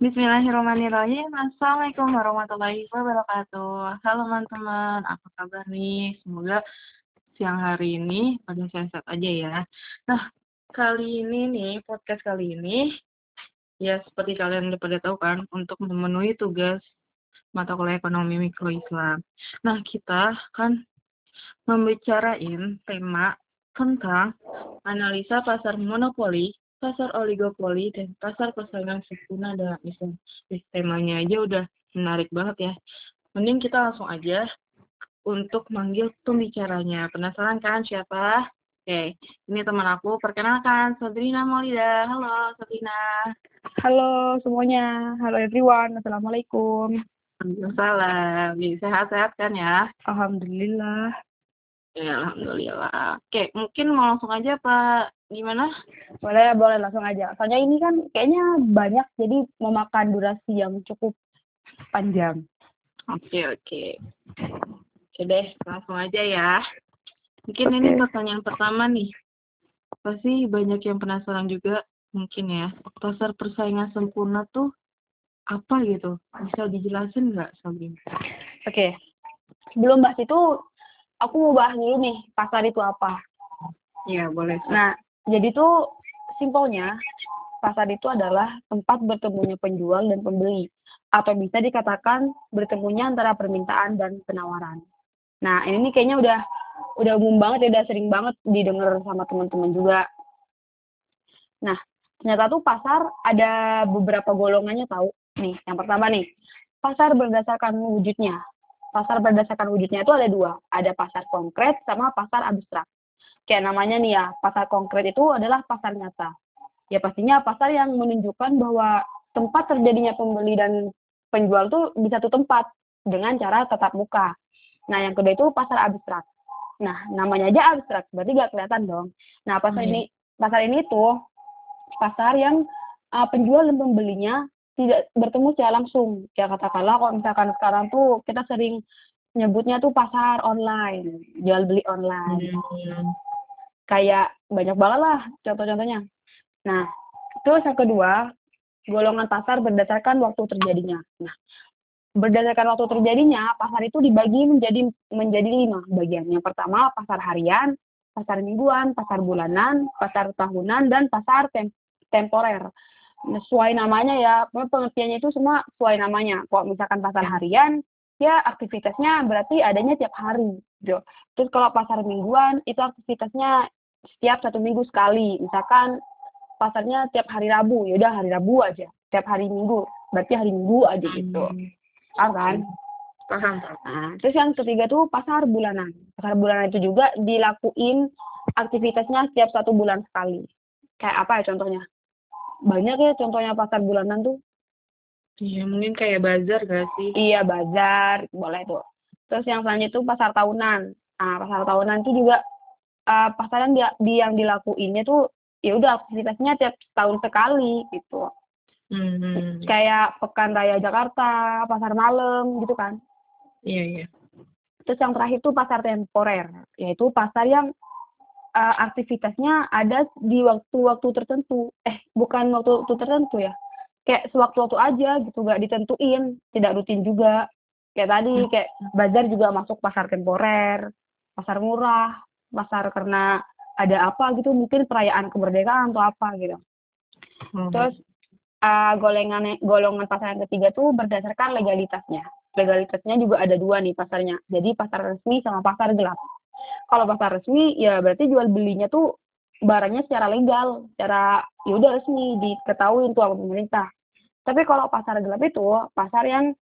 Bismillahirrahmanirrahim. Assalamualaikum warahmatullahi wabarakatuh. Halo teman-teman, apa kabar nih? Semoga siang hari ini pada sehat-sehat aja ya. Nah, kali ini nih, podcast kali ini, ya seperti kalian udah pada tahu kan, untuk memenuhi tugas mata kuliah ekonomi mikro Islam. Nah, kita kan membicarain tema tentang analisa pasar monopoli pasar oligopoli dan pasar persaingan sempurna dalam Islam. Eh, temanya aja udah menarik banget ya. Mending kita langsung aja untuk manggil pembicaranya. Penasaran kan siapa? Oke, ini teman aku. Perkenalkan, Sabrina Maulida. Halo, Sabrina. Halo semuanya. Halo everyone. Assalamualaikum. Waalaikumsalam. Sehat-sehat kan ya? Alhamdulillah. Ya, alhamdulillah. Oke, mungkin mau langsung aja Pak gimana? Boleh, boleh langsung aja. Soalnya ini kan kayaknya banyak jadi memakan durasi yang cukup panjang. Oke, oke. Oke deh, langsung aja ya. Mungkin ini pertanyaan pertama nih. Pasti banyak yang penasaran juga mungkin ya. Pasar persaingan sempurna tuh apa gitu? Bisa dijelasin nggak, Sabrina? Oke. Sebelum bahas itu, aku mau bahas dulu nih pasar itu apa. Iya boleh. Nah jadi tuh simpelnya pasar itu adalah tempat bertemunya penjual dan pembeli atau bisa dikatakan bertemunya antara permintaan dan penawaran. Nah ini nih kayaknya udah udah umum banget ya udah sering banget didengar sama teman-teman juga. Nah ternyata tuh pasar ada beberapa golongannya tahu nih. Yang pertama nih pasar berdasarkan wujudnya pasar berdasarkan wujudnya itu ada dua, ada pasar konkret sama pasar abstrak. Kayak namanya nih ya, pasar konkret itu adalah pasar nyata. Ya pastinya pasar yang menunjukkan bahwa tempat terjadinya pembeli dan penjual tuh di satu tempat dengan cara tatap muka. Nah yang kedua itu pasar abstrak. Nah namanya aja abstrak, berarti gak kelihatan dong. Nah pasar hmm. ini pasar ini tuh pasar yang uh, penjual dan pembelinya tidak bertemu secara langsung. Ya katakanlah kalau misalkan sekarang tuh kita sering nyebutnya tuh pasar online, jual beli online. Hmm. Kayak banyak banget lah contoh-contohnya. Nah, terus yang kedua, golongan pasar berdasarkan waktu terjadinya. Nah, berdasarkan waktu terjadinya, pasar itu dibagi menjadi menjadi lima bagian. Yang pertama, pasar harian, pasar mingguan, pasar bulanan, pasar tahunan, dan pasar tem temporer sesuai namanya ya, pengertiannya itu semua sesuai namanya. Kalau misalkan pasar harian, ya aktivitasnya berarti adanya tiap hari. Gitu. Terus kalau pasar mingguan, itu aktivitasnya setiap satu minggu sekali. Misalkan pasarnya tiap hari Rabu, ya udah hari Rabu aja. Tiap hari Minggu, berarti hari Minggu aja gitu. Hmm. Paham kan? Paham. Nah, terus yang ketiga tuh pasar bulanan. Pasar bulanan itu juga dilakuin aktivitasnya setiap satu bulan sekali. Kayak apa ya contohnya? Banyak ya contohnya pasar bulanan tuh. Iya, mungkin kayak bazar gak sih? Iya, bazar, boleh tuh. Terus yang selanjutnya itu pasar tahunan. Nah, pasar tahunan itu juga uh, pasaran dia, di yang dilakuinnya tuh ya udah aktivitasnya tiap tahun sekali gitu. Hmm. Kayak Pekan Raya Jakarta, pasar malam gitu kan. Iya, iya. Terus yang terakhir tuh pasar temporer, yaitu pasar yang uh, aktivitasnya ada di waktu-waktu tertentu. Eh, bukan waktu-waktu tertentu ya. Kayak sewaktu-waktu aja gitu, gak ditentuin, tidak rutin juga. Kayak tadi, hmm. kayak bazar juga masuk pasar temporer, pasar murah, pasar karena ada apa gitu, mungkin perayaan kemerdekaan atau apa gitu. Hmm. Terus uh, golongan golongan pasar yang ketiga tuh berdasarkan legalitasnya. Legalitasnya juga ada dua nih pasarnya. Jadi pasar resmi sama pasar gelap kalau pasar resmi ya berarti jual belinya tuh barangnya secara legal, secara ya udah resmi diketahui untuk pemerintah. Tapi kalau pasar gelap itu pasar yang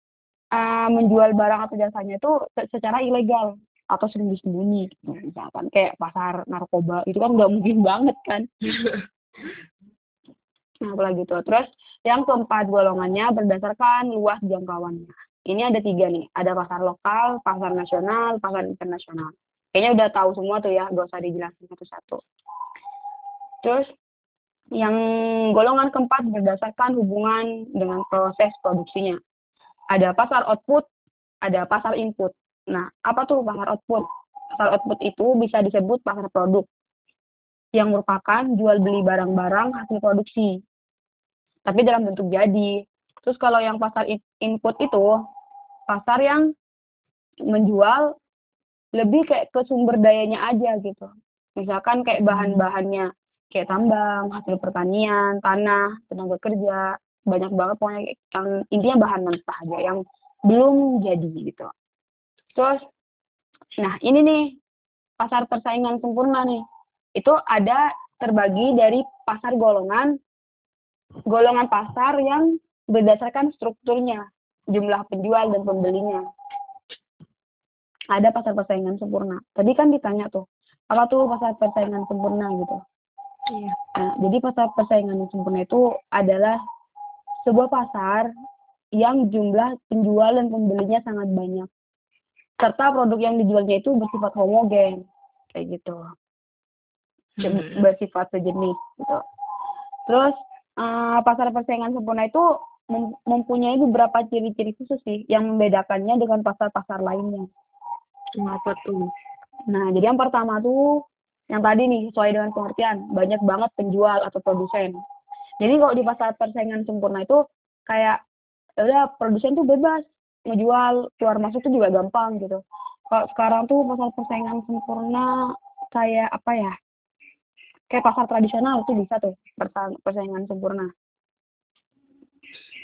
uh, menjual barang atau jasanya itu secara ilegal atau sembunyi-sembunyi gitu. misalkan kayak pasar narkoba itu kan nggak mungkin banget kan. Nah apalagi itu terus yang keempat golongannya berdasarkan luas jangkauannya. Ini ada tiga nih. Ada pasar lokal pasar nasional pasar internasional kayaknya udah tahu semua tuh ya gak usah dijelasin satu-satu. Terus yang golongan keempat berdasarkan hubungan dengan proses produksinya. Ada pasar output ada pasar input. Nah apa tuh pasar output? Pasar output itu bisa disebut pasar produk yang merupakan jual beli barang-barang hasil produksi tapi dalam bentuk jadi. Terus kalau yang pasar input itu pasar yang menjual lebih kayak ke sumber dayanya aja gitu. Misalkan kayak Hmm. bahan-bahannya kayak tambang, hasil pertanian, tanah, tenaga kerja, banyak banget pokoknya yang intinya bahan mentah aja yang belum jadi gitu. Terus nah ini nih pasar persaingan sempurna nih. Itu ada terbagi dari pasar golongan golongan pasar yang berdasarkan strukturnya, jumlah penjual dan pembelinya. Ada pasar persaingan sempurna. Tadi kan ditanya tuh, apa tuh pasar persaingan sempurna gitu. Iya. Nah, jadi pasar persaingan sempurna itu adalah sebuah pasar yang jumlah penjual dan pembelinya sangat banyak. Serta produk yang dijualnya itu bersifat homogen. Kayak gitu. Hmm. Bersifat sejenis gitu. Terus uh, pasar persaingan sempurna itu mem mempunyai beberapa ciri-ciri khusus sih yang membedakannya dengan pasar-pasar lainnya. Apa tuh? Nah, jadi yang pertama tuh yang tadi nih sesuai dengan pengertian banyak banget penjual atau produsen. Jadi kalau di pasar persaingan sempurna itu kayak ya udah produsen tuh bebas ngejual keluar masuk tuh juga gampang gitu. Kalau sekarang tuh pasar persaingan sempurna kayak apa ya? Kayak pasar tradisional tuh bisa tuh persaingan sempurna.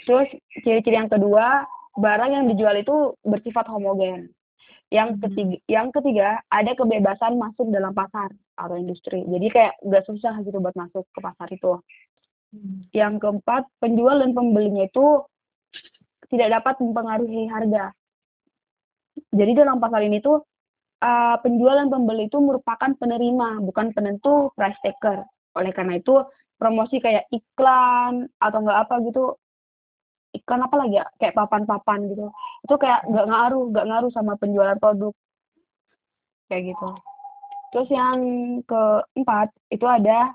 Terus ciri-ciri yang kedua, barang yang dijual itu bersifat homogen. Yang ketiga, yang ketiga ada kebebasan masuk dalam pasar atau industri. Jadi kayak nggak susah gitu buat masuk ke pasar itu. Hmm. Yang keempat, penjual dan pembelinya itu tidak dapat mempengaruhi harga. Jadi dalam pasar ini tuh uh, penjual dan pembeli itu merupakan penerima, bukan penentu price taker. Oleh karena itu promosi kayak iklan atau nggak apa gitu iklan apa lagi ya kayak papan-papan gitu. Itu kayak nggak ngaruh nggak ngaruh sama penjualan produk. Kayak gitu. Terus yang keempat itu ada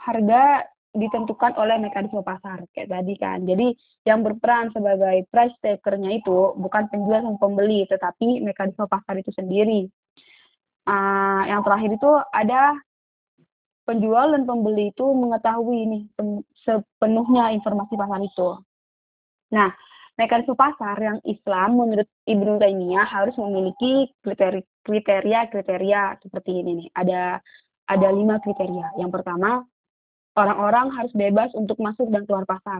harga ditentukan oleh mekanisme pasar kayak tadi kan. Jadi yang berperan sebagai price takernya itu bukan penjual dan pembeli tetapi mekanisme pasar itu sendiri. Uh, yang terakhir itu ada penjual dan pembeli itu mengetahui nih sepenuhnya informasi pasar itu Nah, mekanisme pasar yang Islam menurut Ibnu Taimiyah harus memiliki kriteria-kriteria seperti ini nih. Ada ada lima kriteria. Yang pertama, orang-orang harus bebas untuk masuk dan keluar pasar.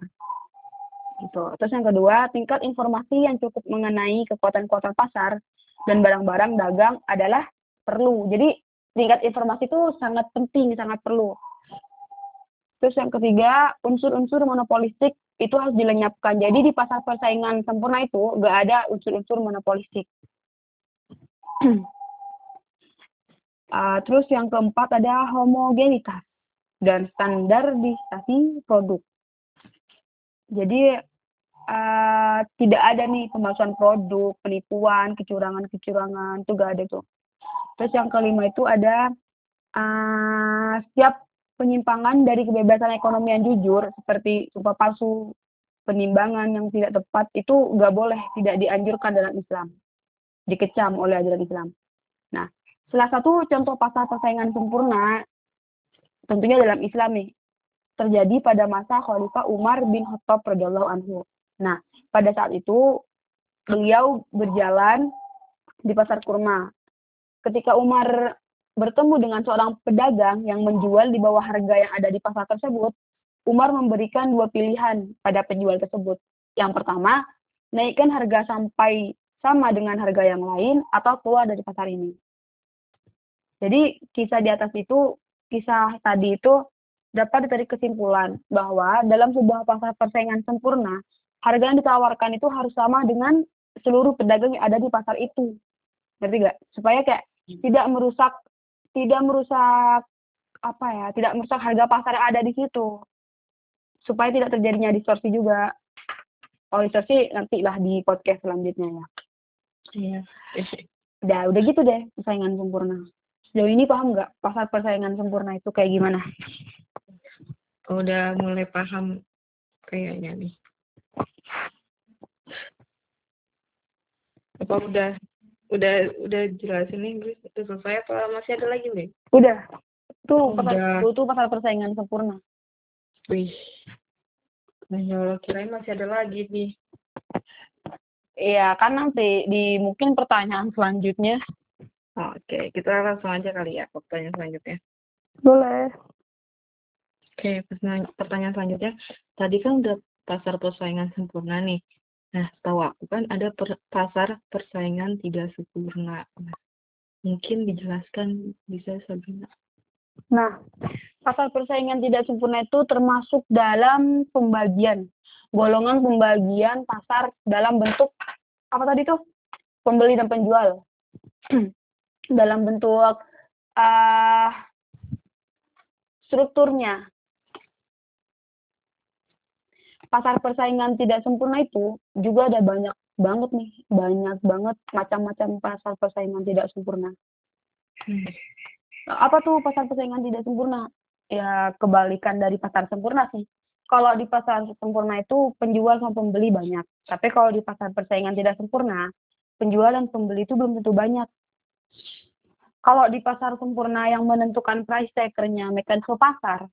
Gitu. Terus yang kedua, tingkat informasi yang cukup mengenai kekuatan-kekuatan pasar dan barang-barang dagang adalah perlu. Jadi tingkat informasi itu sangat penting, sangat perlu. Terus yang ketiga, unsur-unsur monopolistik itu harus dilenyapkan. Jadi di pasar persaingan sempurna itu nggak ada unsur-unsur monopolistik. uh, terus yang keempat ada homogenitas dan standarisasi produk. Jadi uh, tidak ada nih pemalsuan produk, penipuan, kecurangan-kecurangan itu nggak ada tuh. Terus yang kelima itu ada uh, setiap penyimpangan dari kebebasan ekonomi yang jujur seperti sumpah palsu, penimbangan yang tidak tepat itu nggak boleh, tidak dianjurkan dalam Islam, dikecam oleh ajaran Islam. Nah, salah satu contoh pasar persaingan sempurna tentunya dalam Islam nih terjadi pada masa Khalifah Umar bin Khattab radhiyallahu anhu. Nah, pada saat itu beliau berjalan di pasar kurma. Ketika Umar bertemu dengan seorang pedagang yang menjual di bawah harga yang ada di pasar tersebut, Umar memberikan dua pilihan pada penjual tersebut. Yang pertama, naikkan harga sampai sama dengan harga yang lain atau keluar dari pasar ini. Jadi kisah di atas itu, kisah tadi itu dapat ditarik kesimpulan bahwa dalam sebuah pasar persaingan sempurna, harga yang ditawarkan itu harus sama dengan seluruh pedagang yang ada di pasar itu. Ngerti nggak? Supaya kayak tidak merusak tidak merusak apa ya, tidak merusak harga pasar yang ada di situ. Supaya tidak terjadinya distorsi juga. Oh, distorsi nanti lah di podcast selanjutnya ya. Iya. Udah, udah gitu deh persaingan sempurna. Sejauh ini paham nggak pasar persaingan sempurna itu kayak gimana? Udah mulai paham kayaknya nih. Apa udah udah udah jelasin Inggris itu selesai apa masih ada lagi nih? Udah. Tuh Udah. pasar itu pasar persaingan sempurna. Wih. Ya kirain masih ada lagi nih. Iya, kan nanti di mungkin pertanyaan selanjutnya. Oke, kita langsung aja kali ya ke pertanyaan selanjutnya. Boleh. Oke, pertanyaan selanjutnya. Tadi kan udah pasar persaingan sempurna nih. Nah, setahu aku kan ada per, pasar persaingan tidak sempurna. Nah, mungkin dijelaskan bisa Sabrina. Nah, pasar persaingan tidak sempurna itu termasuk dalam pembagian golongan pembagian pasar dalam bentuk apa tadi tuh pembeli dan penjual dalam bentuk uh, strukturnya pasar persaingan tidak sempurna itu juga ada banyak banget nih banyak banget macam-macam pasar persaingan tidak sempurna hmm. apa tuh pasar persaingan tidak sempurna ya kebalikan dari pasar sempurna sih kalau di pasar sempurna itu penjual sama pembeli banyak. Tapi kalau di pasar persaingan tidak sempurna, penjual dan pembeli itu belum tentu banyak. Kalau di pasar sempurna yang menentukan price takernya mekanisme pasar,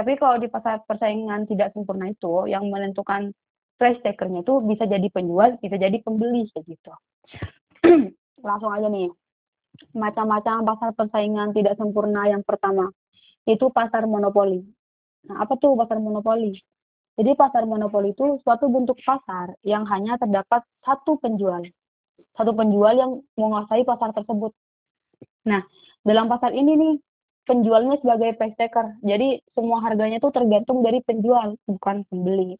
tapi kalau di pasar persaingan tidak sempurna itu yang menentukan price takernya itu bisa jadi penjual, bisa jadi pembeli begitu. Langsung aja nih. Macam-macam pasar persaingan tidak sempurna yang pertama itu pasar monopoli. Nah, apa tuh pasar monopoli? Jadi pasar monopoli itu suatu bentuk pasar yang hanya terdapat satu penjual. Satu penjual yang menguasai pasar tersebut. Nah, dalam pasar ini nih, penjualnya sebagai price taker. Jadi semua harganya itu tergantung dari penjual, bukan pembeli.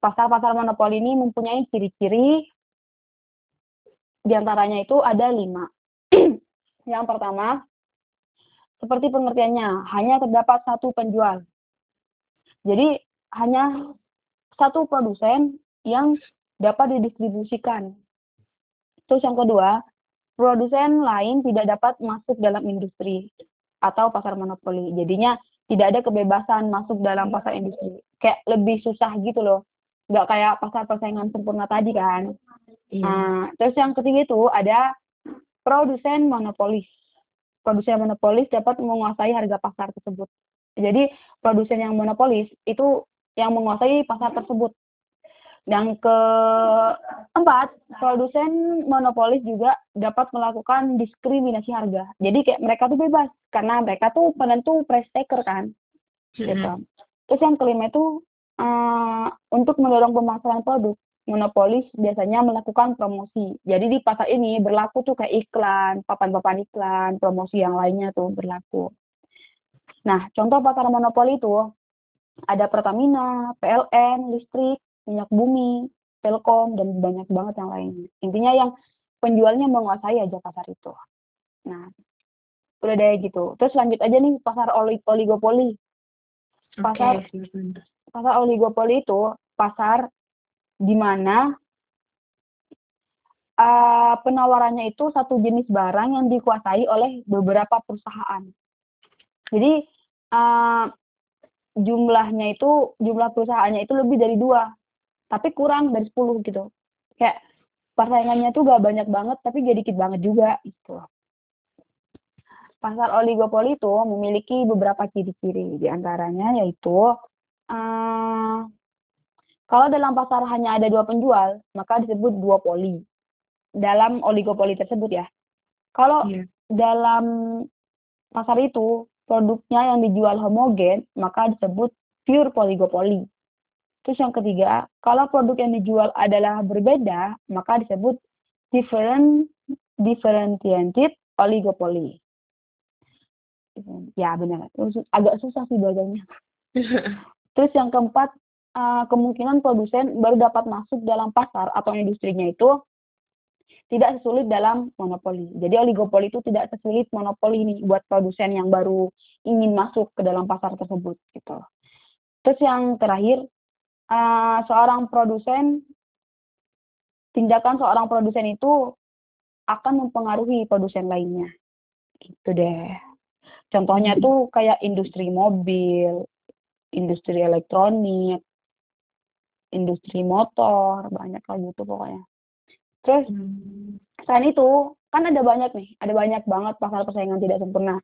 Pasar-pasar monopoli ini mempunyai ciri-ciri, di antaranya itu ada lima. yang pertama, seperti pengertiannya, hanya terdapat satu penjual. Jadi hanya satu produsen yang dapat didistribusikan. Terus yang kedua, produsen lain tidak dapat masuk dalam industri atau pasar monopoli. Jadinya tidak ada kebebasan masuk dalam pasar industri. Kayak lebih susah gitu loh. Nggak kayak pasar persaingan sempurna tadi kan. Iya. Nah, terus yang ketiga itu ada produsen monopolis produsen monopolis dapat menguasai harga pasar tersebut. Jadi produsen yang monopolis itu yang menguasai pasar tersebut. Yang keempat, produsen monopolis juga dapat melakukan diskriminasi harga. Jadi kayak mereka tuh bebas karena mereka tuh penentu price taker kan. Gitu. Terus yang kelima itu uh, untuk mendorong pemasaran produk monopolis biasanya melakukan promosi. Jadi di pasar ini berlaku tuh kayak iklan, papan-papan iklan, promosi yang lainnya tuh berlaku. Nah, contoh pasar monopoli itu ada Pertamina, PLN, listrik, minyak bumi, Telkom, dan banyak banget yang lainnya. Intinya yang penjualnya menguasai aja pasar itu. Nah, udah deh gitu. Terus lanjut aja nih pasar oligopoli. Pasar okay. pasar oligopoli itu pasar di mana uh, penawarannya itu satu jenis barang yang dikuasai oleh beberapa perusahaan. Jadi uh, jumlahnya itu jumlah perusahaannya itu lebih dari dua, tapi kurang dari sepuluh gitu. Kayak persaingannya tuh gak banyak banget, tapi gak dikit banget juga gitu. Pasar oligopoli itu memiliki beberapa ciri-ciri, di antaranya yaitu uh, kalau dalam pasar hanya ada dua penjual, maka disebut duopoli. Dalam oligopoli tersebut ya. Kalau yeah. dalam pasar itu produknya yang dijual homogen, maka disebut pure poligopoli. Terus yang ketiga, kalau produk yang dijual adalah berbeda, maka disebut different differentiated oligopoli. Ya benar, agak susah sih bacanya. Terus yang keempat, uh, kemungkinan produsen baru dapat masuk dalam pasar atau industrinya itu tidak sesulit dalam monopoli. Jadi oligopoli itu tidak sesulit monopoli ini buat produsen yang baru ingin masuk ke dalam pasar tersebut gitu. Terus yang terakhir, uh, seorang produsen tindakan seorang produsen itu akan mempengaruhi produsen lainnya. Gitu deh. Contohnya tuh kayak industri mobil, industri elektronik, industri motor, banyak lagi itu pokoknya. Terus hmm. selain itu kan ada banyak nih, ada banyak banget pasar persaingan tidak sempurna.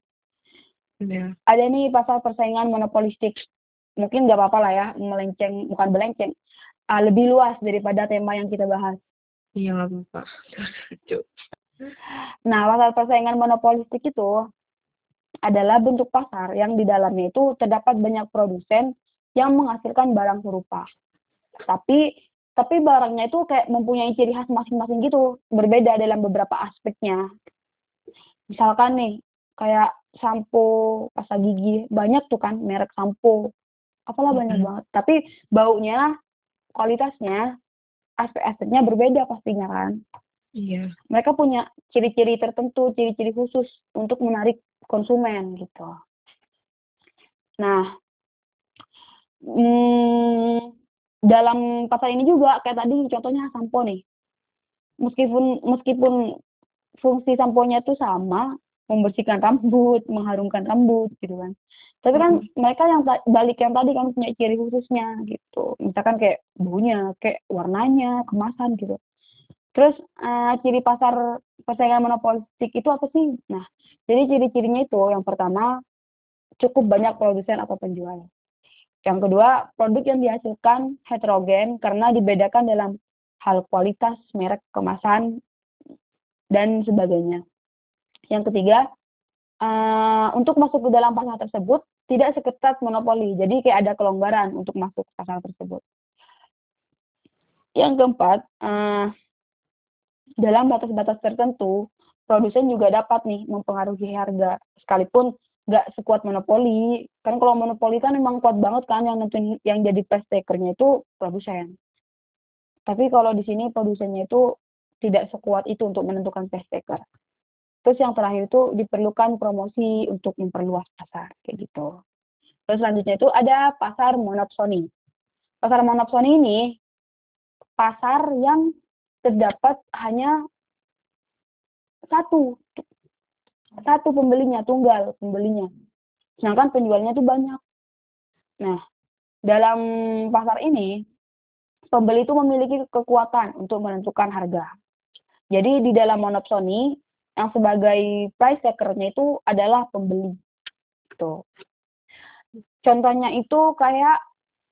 Yeah. Ada nih pasar persaingan monopolistik. Mungkin nggak apa-apa lah ya melenceng bukan melenceng uh, lebih luas daripada tema yang kita bahas. Iya nggak apa-apa. Nah, pasar persaingan monopolistik itu adalah bentuk pasar yang di dalamnya itu terdapat banyak produsen yang menghasilkan barang serupa. Tapi tapi barangnya itu kayak mempunyai ciri khas masing-masing gitu, berbeda dalam beberapa aspeknya. Misalkan nih, kayak sampo pasta gigi, banyak tuh kan merek sampo. Apalah banyak Mhm. banget. Tapi baunya, kualitasnya, aspek-aspeknya berbeda pastinya kan. Iya. Mereka punya ciri-ciri tertentu, ciri-ciri khusus untuk menarik konsumen gitu. Nah, mmm, dalam pasar ini juga kayak tadi contohnya sampo nih. Meskipun meskipun fungsi samponya itu sama, membersihkan rambut, mengharumkan rambut gitu kan. Tapi kan Mhm. mereka yang balik yang tadi kan punya ciri khususnya gitu. Misalkan kayak baunya, kayak warnanya, kemasan gitu. Terus, eee, ciri pasar persaingan monopolistik itu apa sih? Nah, jadi ciri-cirinya itu yang pertama, cukup banyak produsen atau penjual. Yang kedua, produk yang dihasilkan heterogen karena dibedakan dalam hal kualitas, merek, kemasan, dan sebagainya. Yang ketiga, eee, untuk masuk ke dalam pasar tersebut tidak seketat monopoli, jadi kayak ada kelonggaran untuk masuk pasar tersebut. Yang keempat, eee, dalam batas-batas tertentu, produsen juga dapat nih mempengaruhi harga, sekalipun nggak sekuat monopoli. Kan kalau monopoli kan memang kuat banget kan yang nentuin yang jadi price taker-nya itu produsen. Tapi kalau di sini produsennya itu tidak sekuat itu untuk menentukan price taker. Terus yang terakhir itu diperlukan promosi untuk memperluas pasar, kayak gitu. Terus selanjutnya itu ada pasar monopsoni. Pasar monopsoni ini, pasar yang terdapat hanya satu satu pembelinya, tunggal pembelinya. Sedangkan penjualnya itu banyak. Nah, dalam pasar ini, pembeli itu memiliki kekuatan untuk menentukan harga. Jadi di dalam monopsoni, yang sebagai price taker-nya itu adalah pembeli. Tuh. Contohnya itu kayak,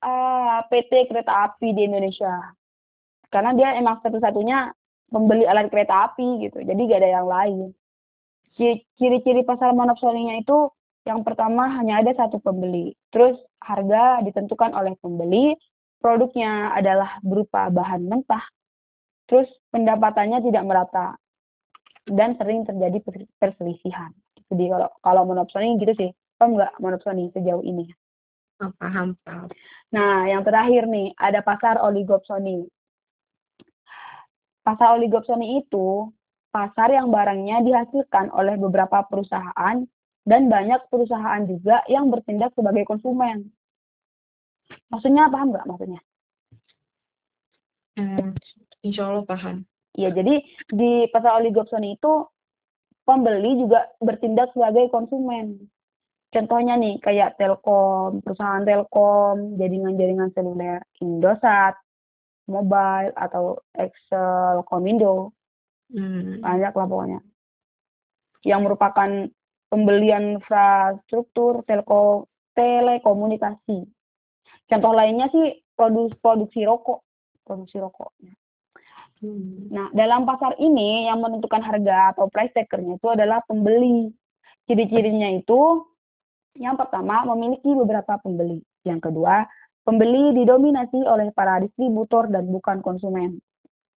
eee, PT Kereta Api di Indonesia. Karena dia emang satu-satunya pembeli alat kereta api gitu, jadi nggak ada yang lain. Ci ciri-ciri pasar monopsoninya itu yang pertama hanya ada satu pembeli, terus harga ditentukan oleh pembeli, produknya adalah berupa bahan mentah, terus pendapatannya tidak merata, dan sering terjadi per perselisihan. Jadi kalau kalau monopsoni gitu sih, paham nggak monopsoni sejauh ini? Oh, paham paham. Nah, yang terakhir nih, ada pasar oligopsoni. Pasar oligopsoni itu, pasar yang barangnya dihasilkan oleh beberapa perusahaan dan banyak perusahaan juga yang bertindak sebagai konsumen. Maksudnya paham nggak maksudnya? Mmm, insya Allah paham. Iya, jadi di pasar oligopsoni itu, pembeli juga bertindak sebagai konsumen. Contohnya nih, kayak Telkom, perusahaan Telkom, jaringan-jaringan seluler Indosat, Mobile, atau Excel, Komindo. Mmm. Banyak lah pokoknya. Yang merupakan pembelian infrastruktur telko telekomunikasi. Contoh lainnya sih produksi rokok, produksi rokoknya. Mmm. Nah, dalam pasar ini yang menentukan harga atau price taker-nya itu adalah pembeli. Ciri-cirinya itu, yang pertama memiliki beberapa pembeli, yang kedua, pembeli didominasi oleh para distributor dan bukan konsumen.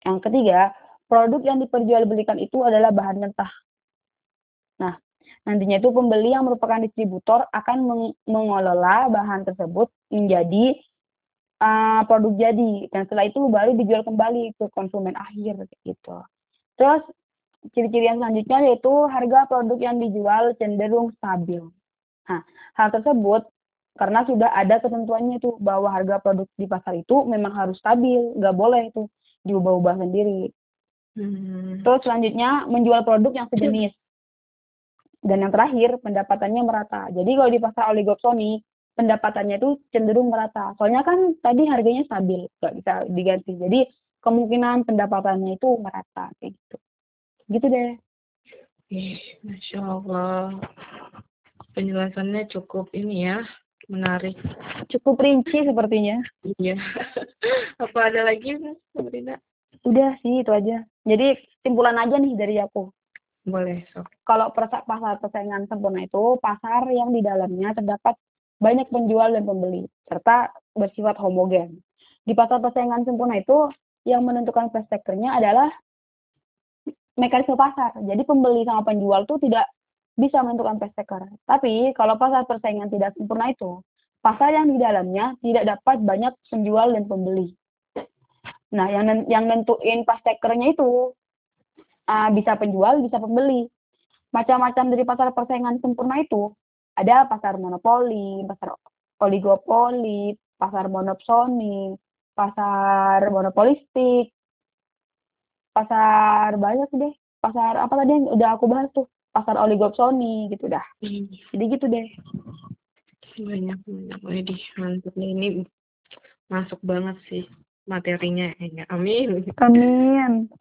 Yang ketiga, produk yang diperjualbelikan itu adalah bahan mentah. Nah, nantinya itu pembeli yang merupakan distributor akan meng mengelola bahan tersebut menjadi, eee, produk jadi, dan setelah itu baru dijual kembali ke konsumen akhir, gitu. Terus, ciri-ciri yang selanjutnya yaitu harga produk yang dijual cenderung stabil. Nah, hal tersebut karena sudah ada ketentuannya tuh bahwa harga produk di pasar itu memang harus stabil, nggak boleh tuh diubah-ubah sendiri. Mmm. Terus selanjutnya menjual produk yang sejenis. Dan yang terakhir pendapatannya merata. Jadi kalau di pasar oligopsoni, pendapatannya itu cenderung merata. Soalnya kan tadi harganya stabil, nggak bisa diganti. Jadi kemungkinan pendapatannya itu merata, kayak gitu. Gitu deh. Ih, Masya Allah. Penjelasannya cukup ini ya, menarik. Cukup rinci sepertinya. Iya. Apa ada lagi, Sabrina? Udah sih, itu aja. Jadi, simpulan aja nih dari aku. Boleh, sok. Kalau pasar persaingan sempurna itu pasar yang di dalamnya terdapat banyak penjual dan pembeli, serta bersifat homogen. Di pasar persaingan sempurna itu, yang menentukan price adalah mekanisme pasar. Jadi pembeli sama penjual tuh tidak bisa menentukan price. Tapi kalau pasar persaingan tidak sempurna itu, pasar yang di dalamnya tidak dapat banyak penjual dan pembeli. Nah, yang yang nentuin price itu uh, bisa penjual, bisa pembeli. Macam-macam dari pasar persaingan sempurna itu ada pasar monopoli, pasar oligopoli, pasar monopsoni, pasar monopolistik, pasar banyak deh. Pasar apa tadi yang udah aku bahas tuh? Pasar oligopsoni gitu dah. Hmm, Jadi gitu deh. banyak banyak. Widih, mantap nih. Ini masuk banget sih materinya. Ya, amin. Amin.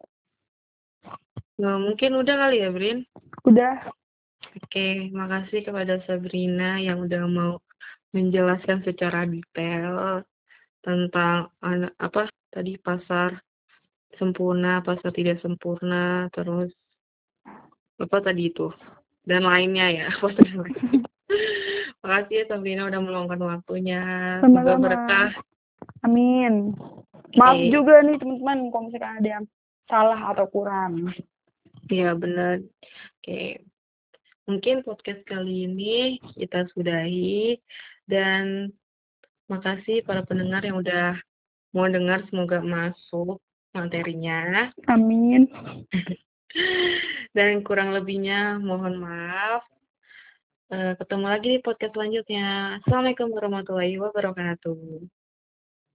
Nah, mungkin udah kali ya, Brin? Udah. Oke, makasih kepada Sabrina yang udah mau menjelaskan secara detail tentang apa tadi pasar sempurna, pasar tidak sempurna, terus apa tadi itu dan lainnya ya, pasar yang lain. Makasih ya Sabrina udah meluangkan waktunya. Semoga berkah. Amin. Maaf Oke. juga nih teman-teman kalau misalkan ada yang salah atau kurang. Iya benar. Oke. Mungkin podcast kali ini kita sudahi dan makasih para pendengar yang udah mau dengar semoga masuk materinya Amin. dan kurang lebihnya mohon maaf. Eh, ketemu lagi di podcast selanjutnya. Assalamualaikum warahmatullahi wabarakatuh.